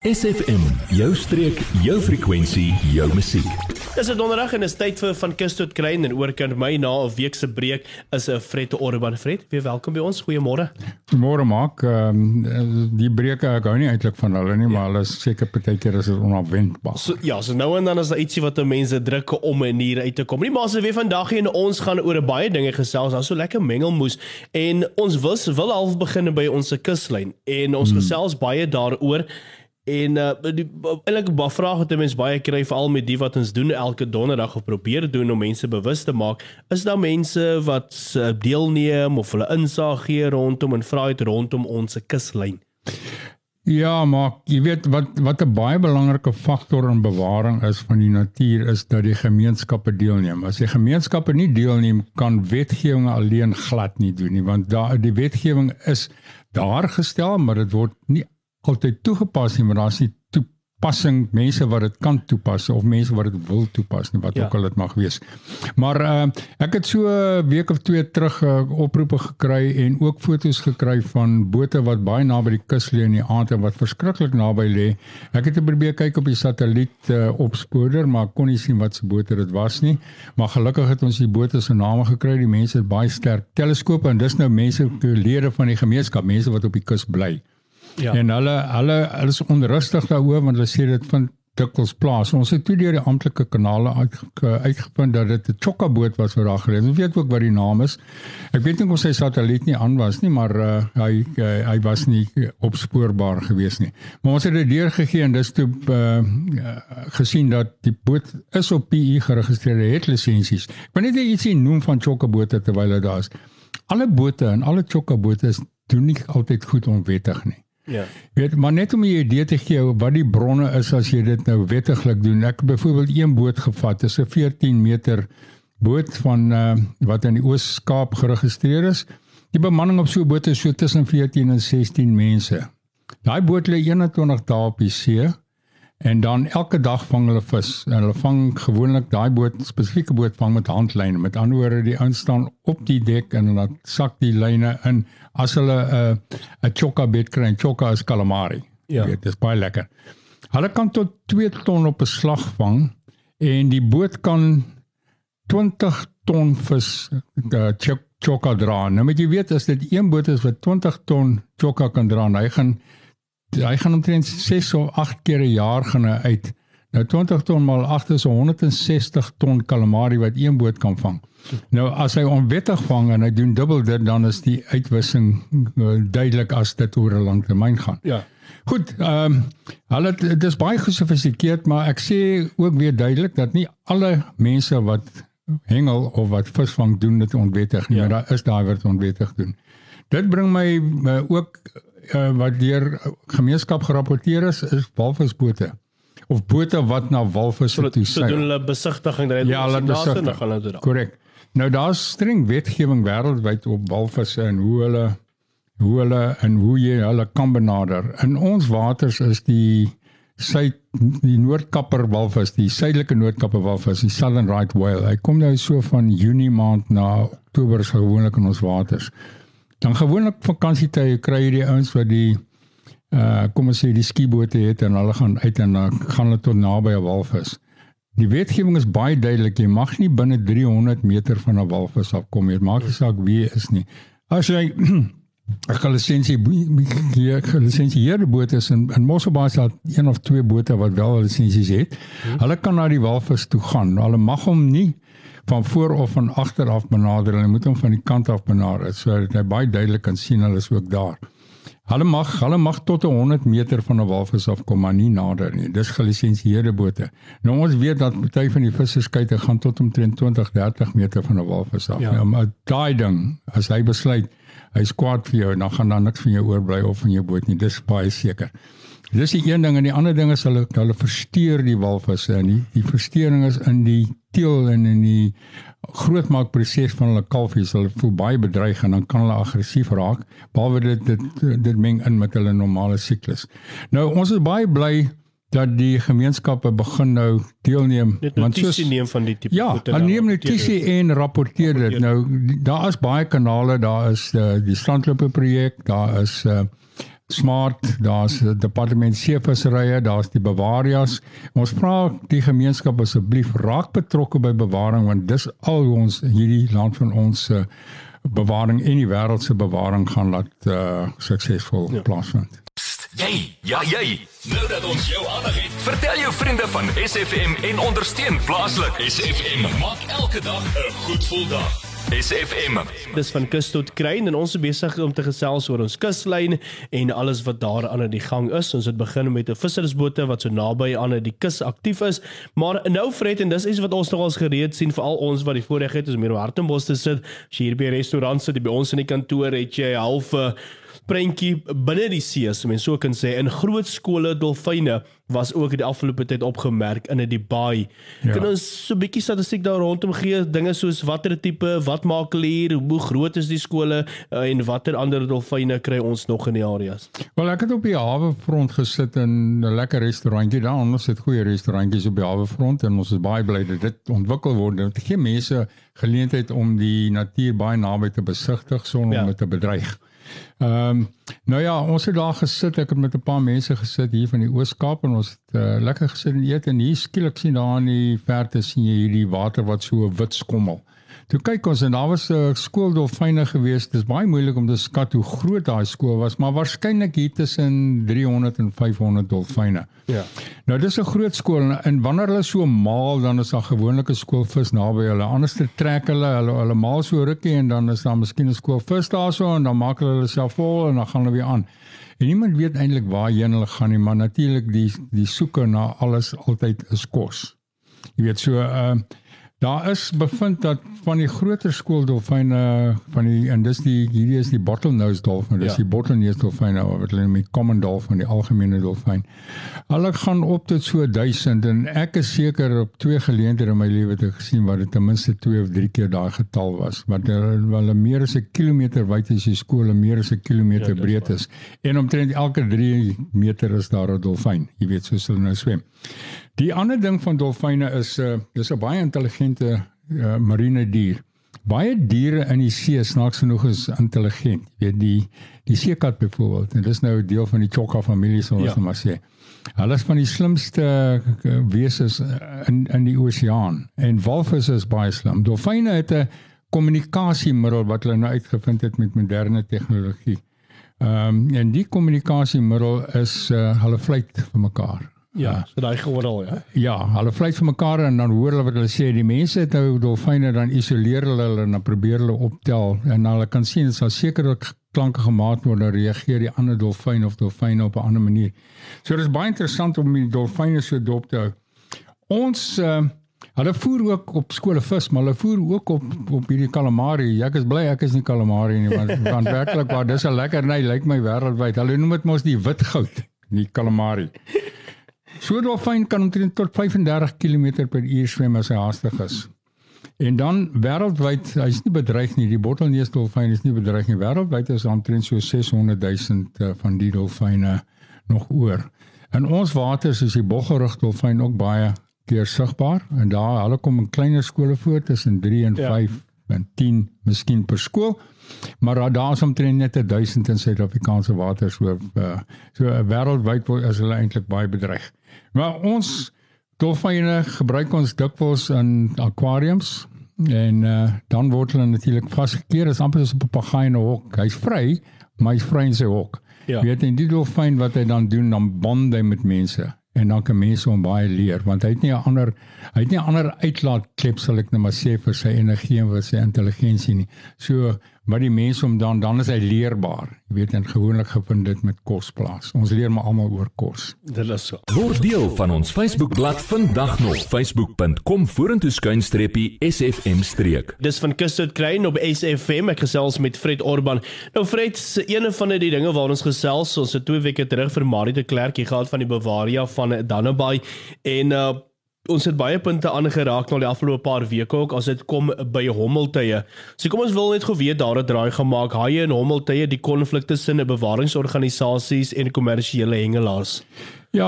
SFM, jou streek, jou frekwensie, jou musiek. Dis 'n donderdag en is tyd vir van kus tot klein en oorkant my na 'n week se breek is 'n Fred Orban Fred. Weer welkom by ons. Goeiemôre. Goeiemôre maak. Ehm um, die breuke ek hou nie eintlik van hulle nie, ja. maar hulle is seker partykeer is dit onafwendbaar. So, ja, so nou en dan is daar ietsie wat mense druk om en hier uit te kom. Nie maar as weer vandag en ons gaan oor baie dinge gesels. Daar's so lekker mengelmoes en ons wil wil half begin by ons kuslyn en ons hmm. gesels baie daaroor En uh eintlik baie vrae wat mense baie kry veral met die wat ons doen elke donderdag of probeer doen om mense bewus te maak, is daar mense wat uh, deelneem of hulle insig gee rondom en vra uit rondom ons kuslyn. Ja, maar jy weet wat wat 'n baie belangrike faktor in bewaring is van die natuur is dat die gemeenskappe deelneem. As die gemeenskappe nie deelneem, kan wetgewing alleen glad nie doen nie, want daar die wetgewing is daar gestel, maar dit word nie altyd toegepas nie, maar daar's nie toepassing mense wat dit kan toepas of mense wat dit wil toepas nie, wat ja. ook al dit mag wees. Maar uh, ek het so 'n week of twee terug uh, oproepe gekry en ook foto's gekry van bote wat baie naby die kus lê in die aand en wat verskriklik naby lê. Ek het probeer kyk op die satelliet uh, opsporer, maar kon nie sien wat se bote dit was nie. Maar gelukkig het ons die bote se name gekry. Die mense het baie sterk teleskope en dis nou mense lede van die gemeenskap, mense wat op die kus bly. Ja. En hulle hulle hulle is onrustig daaroor want hulle sê dit vind dikwels plaas. Ons het toe deur die amptelike kanale uit, uitgevind dat dit 'n Chokka boot was wat daar gelê. Ons weet ook wat die naam is. Ek weet nie of sy satelliet nie aan was nie, maar uh, hy uh, hy was nie opspoorbaar gewees nie. Maar ons het dit deurgegee en dis toe uh, gesien dat die boot is op PE geregistreer het lisensies. Ek wil net ietsie noem van Chokka bote terwyl dit daar is. Alle bote en alle Chokka bote is doen nie altyd goed onwettig nie. Ja. Weet maar net om 'n idee te gee wat die bronne is as jy dit nou wettiglik doen. Ek het byvoorbeeld een boot gevat, dis 'n 14 meter boot van uh, wat in die Oos-Kaap geregistreer is. Die bemanning op so 'n boot is so tussen 14 en 16 mense. Daai boot lê 21 dae op die see En dan elke dag vang hulle vis. En hulle vang gewoonlik daai boot spesifieke boot vang met handlyne. Met ander woorde, die ouens staan op die dek en hulle sak die lyne in as hulle 'n uh, 'n chokka bed kry. Chokka is calamari. Ja, dit is baie lekker. Hulle kan tot 2 ton op 'n slag vang en die boot kan 20 ton vis uh, chokka dra. Nou moet jy weet as dit een boot is wat 20 ton chokka kan dra, hy gaan hy gaan omtrent 6 of 8 keer 'n jaar gaan hy uit. Nou 20 ton maal 8 is 160 ton calamari wat een boot kan vang. Nou as hy onwettig vang en hy doen dubbel dit dan is die uitwissing uh, duidelik as dit oor 'n lang termyn gaan. Ja. Goed, ehm um, hulle dit is baie gesofistikeerd, maar ek sê ook weer duidelik dat nie alle mense wat hengel of wat visvang doen dit onwettig nie, ja. maar daar is daai wat onwettig doen. Dit bring my uh, ook uh, wat deur gemeenskap gerapporteer is, is walvisbote of bote wat na walvisse toe seil. Hulle doen hulle besigtiging daar ja, hulle besigtig hulle doen. Korrek. Nou daar's streng wetgewing wêreldwyd op walvisse en hoe hulle hoe hulle en hoe jy hulle kan benader. In ons waters is die suid die noordkapper walvis, die suidelike noordkapper walvis, die southern right whale. Hy kom nou so van Junie maand na Oktober gewoonlik in ons waters. Dan gewoonlik vakansietye kry jy die ouens wat die uh kom ons sê die skiebote het en hulle gaan uit en dan gaan hulle tot naby 'n walvis. Die wetgewing is baie duidelik, jy mag nie binne 300 meter van 'n walvis afkom nie. Maak nie saak wie is nie. As jy 'n lisensie hier 'n lisensie hier boot is in in Mosselbaai sal een of twee bote wat wel lisensies het. Hmm. Hulle kan na die walvis toe gaan. Hulle mag hom nie van voor of van agter af benader en jy moet hom van die kant af benader sodat hy baie duidelik kan sien hulle is ook daar. Hulle mag hulle mag tot 100 meter van 'n walvis af kom maar nie nader nie. Dis gelisensieerde bote. Nou ons weet dat party van die visserskuite gaan tot omtrent 20, 30 meter van 'n walvis af. Ja. Nou, maar daai ding, as hy besluit hy's kwaad vir jou, dan gaan daar niks van jou oorbly of van jou boot nie. Dis baie seker. Dis die een ding en die ander ding is hulle hulle versteur die walvisse en die, die versteuring is in die teel en in die grootmaakproses van hulle kalfies. Hulle voel baie bedreig en dan kan hulle aggressief raak behalwe dit dit dit meng in met hulle normale siklus. Nou ons is baie bly dat die gemeenskappe begin nou deelneem want soos neem van die tipe ja. Ja, hulle neem notisie en rapporteer dit. Nou daar is baie kanale, daar is uh, die strandlope projek, daar is uh, Smart, daar's departement seevisserye, daar's die Bavarias. Ons vra die gemeenskap asseblief raak betrokke by bewaring want dis al ons hierdie land van ons se uh, bewaring en die wêreld se bewaring gaan laat uh, suksesvol ja. plaasvind. Jy, ja jy. Nou dat ons jou aandag het, vertel jou vriende van SFM en ondersteun plaaslik. SFM maak elke dag 'n goed gevoel dag. SFM. Dis van kus tot kruin en ons is besig om te gesels oor ons kuslyn en alles wat daar aan die gang is. Ons het begin met 'n vissersbote wat so naby aan die kus aktief is, maar nou Fred en dis iets wat ons nogals gereed sien vir al ons wat die voorreg het om meer op Hartenbos te sit. As jy hier by 'n restaurant sit, by ons in die kantoor het jy 'n halfe prentjie binne die see, as mens so kan sê, in groot skole dolfyne was ook die afgelope tyd opgemerk in 'n Dubai. Ja. Kan ons so 'n bietjie statistiek daar rondom gee, dinge soos watter tipe, wat maak hulle hier, hoe groot is die skole uh, en watter ander dolfyne kry ons nog in die areas? Wel ek het op die hawe front gesit in 'n lekker restaurantjie daar. Ons het goeie restaurantjies op die hawe front en ons is baie bly dat dit ontwikkel word. Dit gee mense geleentheid om die natuur baie naby te besigtig sonder ja. om dit te bedreig. Ehm um, nou ja, ons het daar gesit. Ek het met 'n paar mense gesit hier van die Oos-Kaap en ons het uh, lekker gesit en eet en hier skielik sien daar in die verte sien jy hierdie water wat so wit skommel. Toe kyk ons en daar was 'n skool dolfyne gewees. Dit is baie moeilik om te skat hoe groot daai skool was, maar waarskynlik hier tussen 300 en 500 dolfyne. Ja. Nou dis 'n groot skool en wanneer hulle so maal dan is daar gewoonlik 'n skool vis naby hulle. Anders trek hulle hulle hulle maal so rukkie en dan is daar miskien 'n skool vis daarso en dan maak hulle hulle self vol en dan gaan hulle weer aan. En niemand weet eintlik waarheen hulle gaan nie, maar natuurlik die die soeke na alles altyd is kos. Jy weet so ehm uh, Daar is bevind dat van die groter skooldolfyne van die en dis die hierdie is die bottlenose dolfyn, dis ja. die bottlenose dolfyne wat hulle met common dolphin, die algemene dolfyn. Hulle gaan op tot so 1000 en ek is seker op twee geleenthede in my lewe te gesien wat dit ten minste 2 of 3 keer daai getal was. Want hulle hulle meer as 'n kilometer wyd is die skool en meer as 'n kilometer ja, breed is. En omtrent elke 3 meter is daar 'n dolfyn. Jy weet soos hulle nou swem. Die ander ding van dolfyne is 'n uh, eh, dis 'n baie intelligente uh, marine dier. Baie diere in die see snaaks genoeg is intelligent. Jy weet die die seekat byvoorbeeld en dis nou deel van die chokka familie soos ons ja. maar sê. Hulle is van die slimste uh, wesens in in die oseaan en walvisse is baie slim. Dolfyne het 'n kommunikasiemiddel wat hulle nou uitgevind het met moderne tegnologie. Ehm um, en die kommunikasiemiddel is uh, hulle fluit vir mekaar. Ja, uh, so daai gewordel ja. Ja, hulle vlieg vir mekaar en dan hoor hulle wat hulle sê. Die mense het nou dolfyne dan isoleer hulle hulle en dan probeer hulle optel en hulle kan sien dit sal sekerlik klanke gemaak word dan reageer die ander dolfyn of dolfyne op 'n ander manier. So dit is baie interessant om die dolfyne so dop te hou. Ons uh, hulle voer ook op skole vis, maar hulle voer ook op op hierdie calamari. Ek is bly ek is nie calamari nie want want werklik waar dis 'n lekker ny lyk my wêreldwyd. Hulle noem dit mos die wit goud, die calamari. So 'n dolfyn kan omtrent tot 35 km/h swem as hy haastig is. En dan wêreldwyd, hy's nie bedreig nie. Die bottelneus dolfyn is nie bedreig nie. Wêreldwyd is omtrent so 600 000 uh, van die dolfyne nog oor. In ons waters is die boggerug dolfyn ook baie keer sigbaar en daar hulle kom in kleiner skole voor tussen 3 en 5 ja. en 10 miskien per skool. Maar daar is omtrent net 1000 in Suid-Afrikaanse waters so uh, so wêreldwyd is hulle eintlik baie bedreig. Maar ons dolfyne gebruik ons dikwels in aquariums en uh, dan word hulle natuurlik vasgekeer as amper soos 'n papegaai in 'n hok. Hy's vry, maar hy's vry in sy hok. Ja. Weet en die dolfyn wat hy dan doen, dan bond hy met mense en dan kan mense hom baie leer want hy het nie 'n ander hy het nie 'n ander uitlaatklep sal ek net maar sê vir sy energie en vir sy intelligensie nie. So maar die mense om dan dan is hy leerbaar. Jy weet en gewoonlik gevind dit met kos plaas. Ons leer maar almal oor kos. Dit is so. Word deel van ons Facebookblad vandag nog facebook.com vorentoe skuinstreepie sfm streek. Dis van Kustot Klein op SFM. Ek gesels met Fred Orban. Nou Fred, een van die dinge waar ons gesels, ons het twee weke terug vir Marie de Klerk gehad van die Bavaria van Dannebaai en uh ons het baie punte aangeraak na die afgelope paar weke ook as dit kom by hommeltye. So kom ons wil net gou weet daar het draai gemaak haie en hommeltye die konflik tussen 'n bewaringsorganisasies en kommersiële hengelaars. Ja,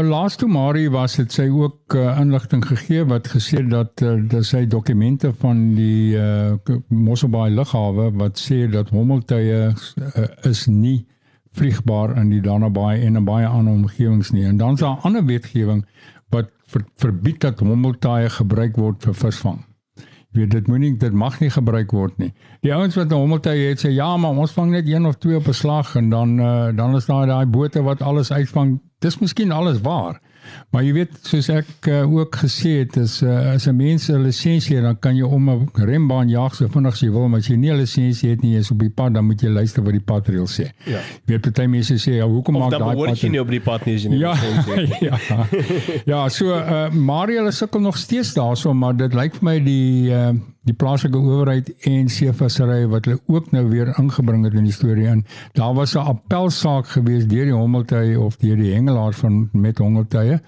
uh, laas toe Marie was dit sy ook uh, inligting gegee wat gesê dat uh, dat sy dokumente van die uh, Mosselbaai lughawe wat sê dat hommeltye uh, is nie vliegbaar in die Danabaai en in baie ander omgewings nie. En dan's daar ander wetgewing ver, verbied dat hommeltuie gebruik word vir visvang. Jy weet dit moenie dit mag nie gebruik word nie. Die ouens wat 'n hommeltuie het sê ja, maar ons vang net een of twee op 'n slag en dan uh, dan is daar daai bote wat alles uitvang. Dis miskien alles waar. Maar jy weet soos ek uh, ook gesê het is uh, as 'n mens 'n lisensie het dan kan jy om 'n rembaan jag so vinnig as jy wil maar as jy nie 'n lisensie het nie is op die pad dan moet jy luister wat die padreël sê. Ja. Jy weet party mense sê ja hoekom maak daai pad? Dan hoor jy nie op die pad nie as jy nie ja, lisensie het. ja. ja, so uh, Mario sukkel nog steeds daarso maar dit lyk vir my die uh, die plaaslike owerheid en seevissery wat hulle ook nou weer ingebring het in die storie in. Daar was 'n appelsaak gewees deur die hommeltuie of deur die hengelaars van met hommeltuie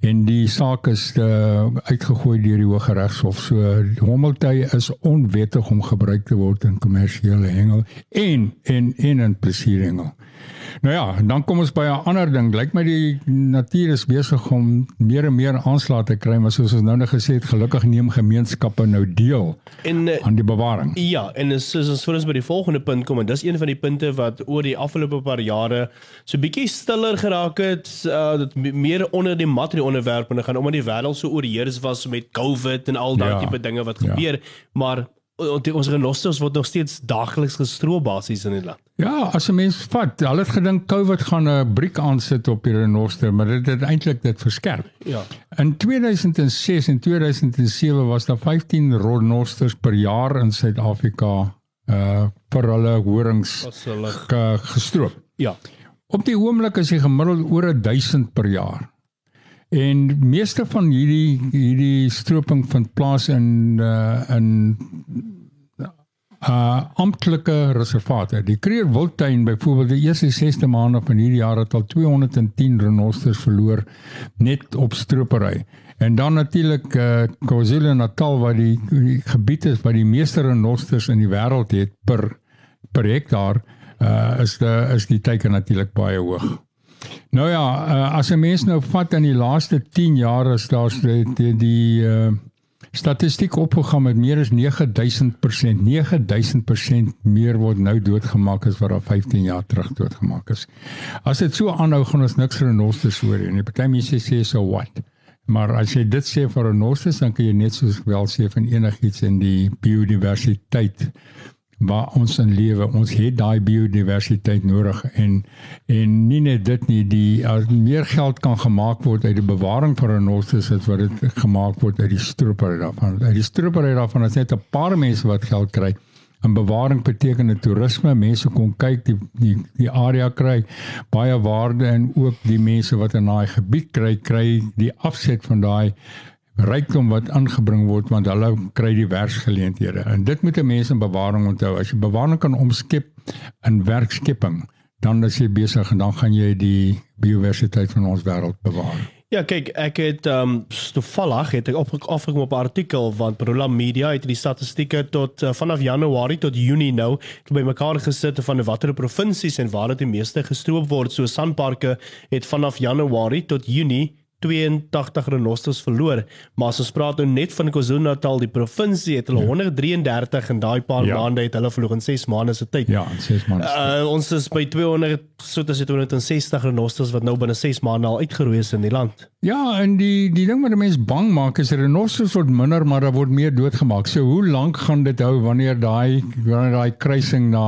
en die saak is uh, uitgegooi deur die Hooggeregshof. So hommeltuie is onwettig om gebruik te word in kommersiële hengel en en in plesierhengel. Nou ja, dan kom ons by 'n ander ding. Lyk my die natuur is besig om meer en meer aanslae te kry, maar soos ons nou net gesê het, gelukkig neem gemeenskappe nou deel en, uh, aan die bewaring. Ja, en as ons voor ons by die volgende punt kom en dis een van die punte wat oor die afgelope paar jare so bietjie stiller geraak het, uh, dat meer onder die mat die onderwerpe gaan omdat die wêreld so oorheers was met COVID en al daai ja, tipe dinge wat gebeur, ja. maar ons renosters word nog steeds daagliks gestroop basies in die land. Ja, as 'n mens vat, hulle het gedink COVID gaan 'n briek aansit op die renoster, maar dit het eintlik dit verskerp. Ja. In 2006 en 2007 was daar 15 renosters per jaar in Suid-Afrika uh vir hulle horings gestroop. Ja. Op die oomblik is dit gemiddeld oor 1000 per jaar. En meeste van hierdie hierdie stroping vind plaas in uh in uh amptelike reservate. Die Kruger Wildtuin byvoorbeeld die eerste 6de maande van hierdie jaar het al 210 renosters verloor net op stropery. En dan natuurlik uh KwaZulu-Natal wat die, die gebied is waar die meeste renosters in die wêreld het per per hektaar uh is die is die teiken natuurlik baie hoog. Nou ja, uh, as 'n mens nou vat in die laaste 10 jaar is daar die die, die uh, statistiek opgegaan met meer as 9000%, 9000% meer word nou doodgemaak as wat daar 15 jaar terug doodgemaak is. As dit so aanhou gaan ons niks renosters hoor nie. Party mense sê so what. Maar as jy dit sê vir renosters dan kan jy net soos wel sê van enigiets in die biodiversiteit waar ons in lewe. Ons het daai biodiversiteit nodig en en nie net dit nie, die as meer geld kan gemaak word uit die bewaring van renosters as wat dit gemaak word uit die stropery daarvan. Uit die stropery daarvan is net 'n paar mense wat geld kry. En bewaring beteken dit toerisme, mense kom kyk, die die die area kry baie waarde en ook die mense wat in daai gebied kry, kry die afset van daai rykdom wat aangebring word want hulle kry die werksgeleenthede. En dit moet 'n mens in bewaring onthou. As jy bewaring kan omskep in werkskepping, dan is jy besig en dan gaan jy die biodiversiteit van ons wêreld bewaar. Ja, kyk, ek het ehm um, toevallig het ek op afgekom op 'n artikel van Prola Media het die statistieke tot uh, vanaf Januarie tot Junie nou bymekaar gesit van watter provinsies en waar dit die meeste gestroop word. So Sanparks het vanaf Januarie tot Junie 82 renosters verloor, maar as ons praat nou net van KwaZulu-Natal, die provinsie het hulle ja. 133 in daai paar ja. maande het hulle verloor in 6 maande se tyd. Ja, in 6 maande. Uh, ons is by 200 so tussen 260 renosters wat nou binne 6 maande al uitgeroei is in die land. Ja, en die die ding wat mense bang maak is renosters word minder, maar daar word meer doodgemaak. So hoe lank gaan dit hou wanneer daai wanneer daai kruising na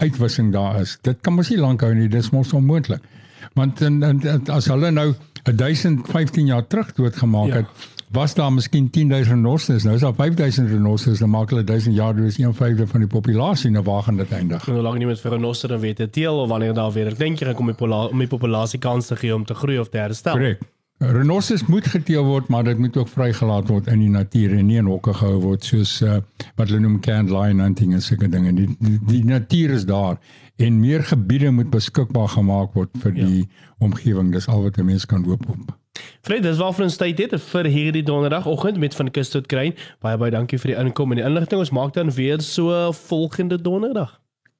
uitwissing daar is? Dit kan mos nie lank hou nie, dis mos onmoontlik. Want en, en, as hulle nou 1015 jaar terug doodgemaak ja. het, was daar miskien 10000 renosters. Nou is daar 5000 renosters, dan maak hulle 1000 jaar dus 1/5 van die populasie nou waar gaan dit eindig. En hoe lank nie met vir renoster dan weet dit teel of wanneer daar weer ek dink jy kom die om die populasie kans te gee om te groei of te herstel. Korrek. Renosters moet geteel word, maar dit moet ook vrygelaat word in die natuur en nie in hokke gehou word soos uh, wat hulle noem canned lion hunting en sulke dinge. Die, die die natuur is daar en meer gebiede moet beskikbaar gemaak word vir ja. die omgewing. Dis al wat 'n mens kan hoop op. Fred, dis waarvan ons tyd het vir hierdie donderdagoggend met van Kus tot Kruin. Baie baie dankie vir die inkom en die inligting. Ons maak dan weer so volgende donderdag.